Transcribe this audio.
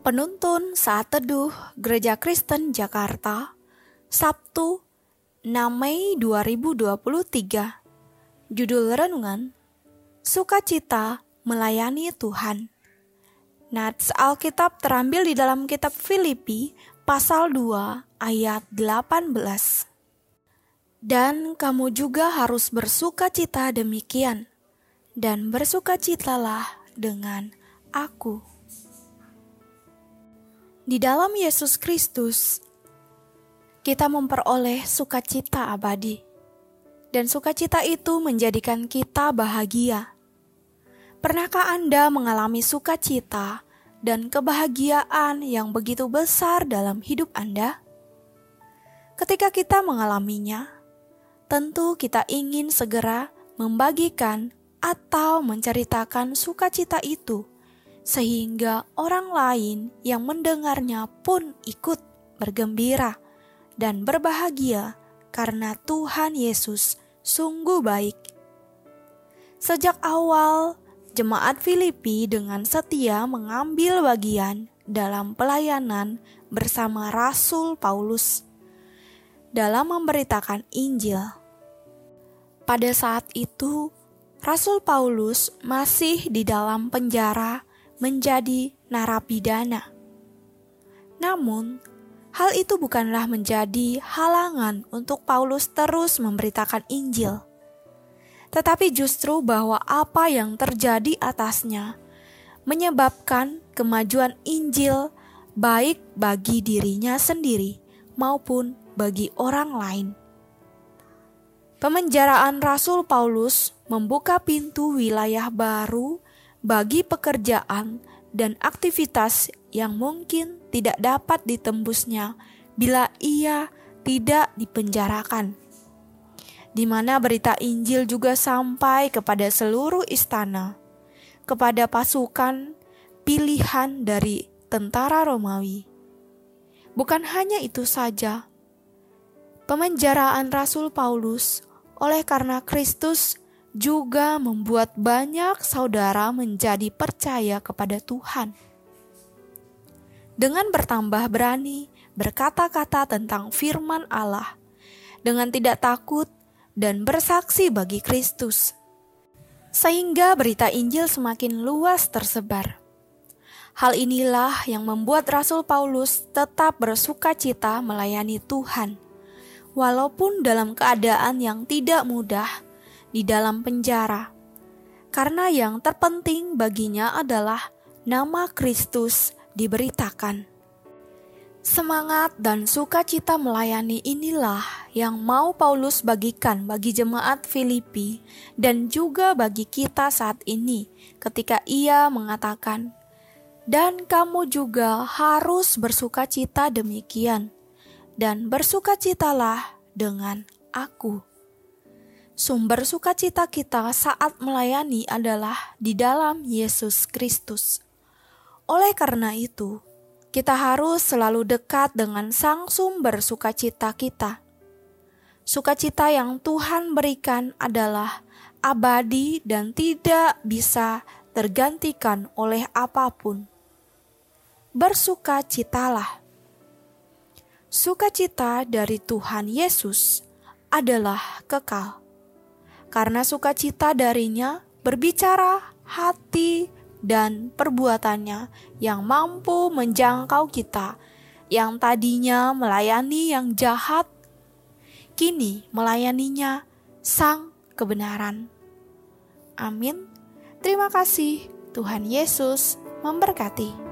Penuntun Saat Teduh Gereja Kristen Jakarta Sabtu 6 Mei 2023 Judul Renungan Sukacita Melayani Tuhan. Nats Alkitab terambil di dalam kitab Filipi pasal 2 ayat 18 Dan kamu juga harus bersukacita demikian dan bersukacitalah dengan aku. Di dalam Yesus Kristus, kita memperoleh sukacita abadi, dan sukacita itu menjadikan kita bahagia. Pernahkah Anda mengalami sukacita dan kebahagiaan yang begitu besar dalam hidup Anda? Ketika kita mengalaminya, tentu kita ingin segera membagikan atau menceritakan sukacita itu sehingga orang lain yang mendengarnya pun ikut bergembira dan berbahagia karena Tuhan Yesus sungguh baik. Sejak awal, jemaat Filipi dengan setia mengambil bagian dalam pelayanan bersama Rasul Paulus dalam memberitakan Injil. Pada saat itu, Rasul Paulus masih di dalam penjara menjadi narapidana. Namun, hal itu bukanlah menjadi halangan untuk Paulus terus memberitakan Injil, tetapi justru bahwa apa yang terjadi atasnya menyebabkan kemajuan Injil baik bagi dirinya sendiri maupun bagi orang lain. Pemenjaraan Rasul Paulus membuka pintu wilayah baru bagi pekerjaan dan aktivitas yang mungkin tidak dapat ditembusnya bila ia tidak dipenjarakan. Di mana berita Injil juga sampai kepada seluruh istana, kepada pasukan pilihan dari tentara Romawi. Bukan hanya itu saja, pemenjaraan Rasul Paulus oleh karena Kristus juga membuat banyak saudara menjadi percaya kepada Tuhan. Dengan bertambah berani berkata-kata tentang firman Allah, dengan tidak takut dan bersaksi bagi Kristus, sehingga berita Injil semakin luas tersebar. Hal inilah yang membuat Rasul Paulus tetap bersuka cita melayani Tuhan, walaupun dalam keadaan yang tidak mudah di dalam penjara, karena yang terpenting baginya adalah nama Kristus diberitakan. Semangat dan sukacita melayani inilah yang mau Paulus bagikan bagi jemaat Filipi dan juga bagi kita saat ini ketika ia mengatakan, "Dan kamu juga harus bersukacita demikian, dan bersukacitalah dengan aku." Sumber sukacita kita saat melayani adalah di dalam Yesus Kristus. Oleh karena itu, kita harus selalu dekat dengan Sang Sumber sukacita kita. Sukacita yang Tuhan berikan adalah abadi dan tidak bisa tergantikan oleh apa pun. Bersukacitalah. Sukacita dari Tuhan Yesus adalah kekal karena sukacita darinya berbicara hati dan perbuatannya yang mampu menjangkau kita yang tadinya melayani yang jahat kini melayaninya sang kebenaran. Amin. Terima kasih. Tuhan Yesus memberkati.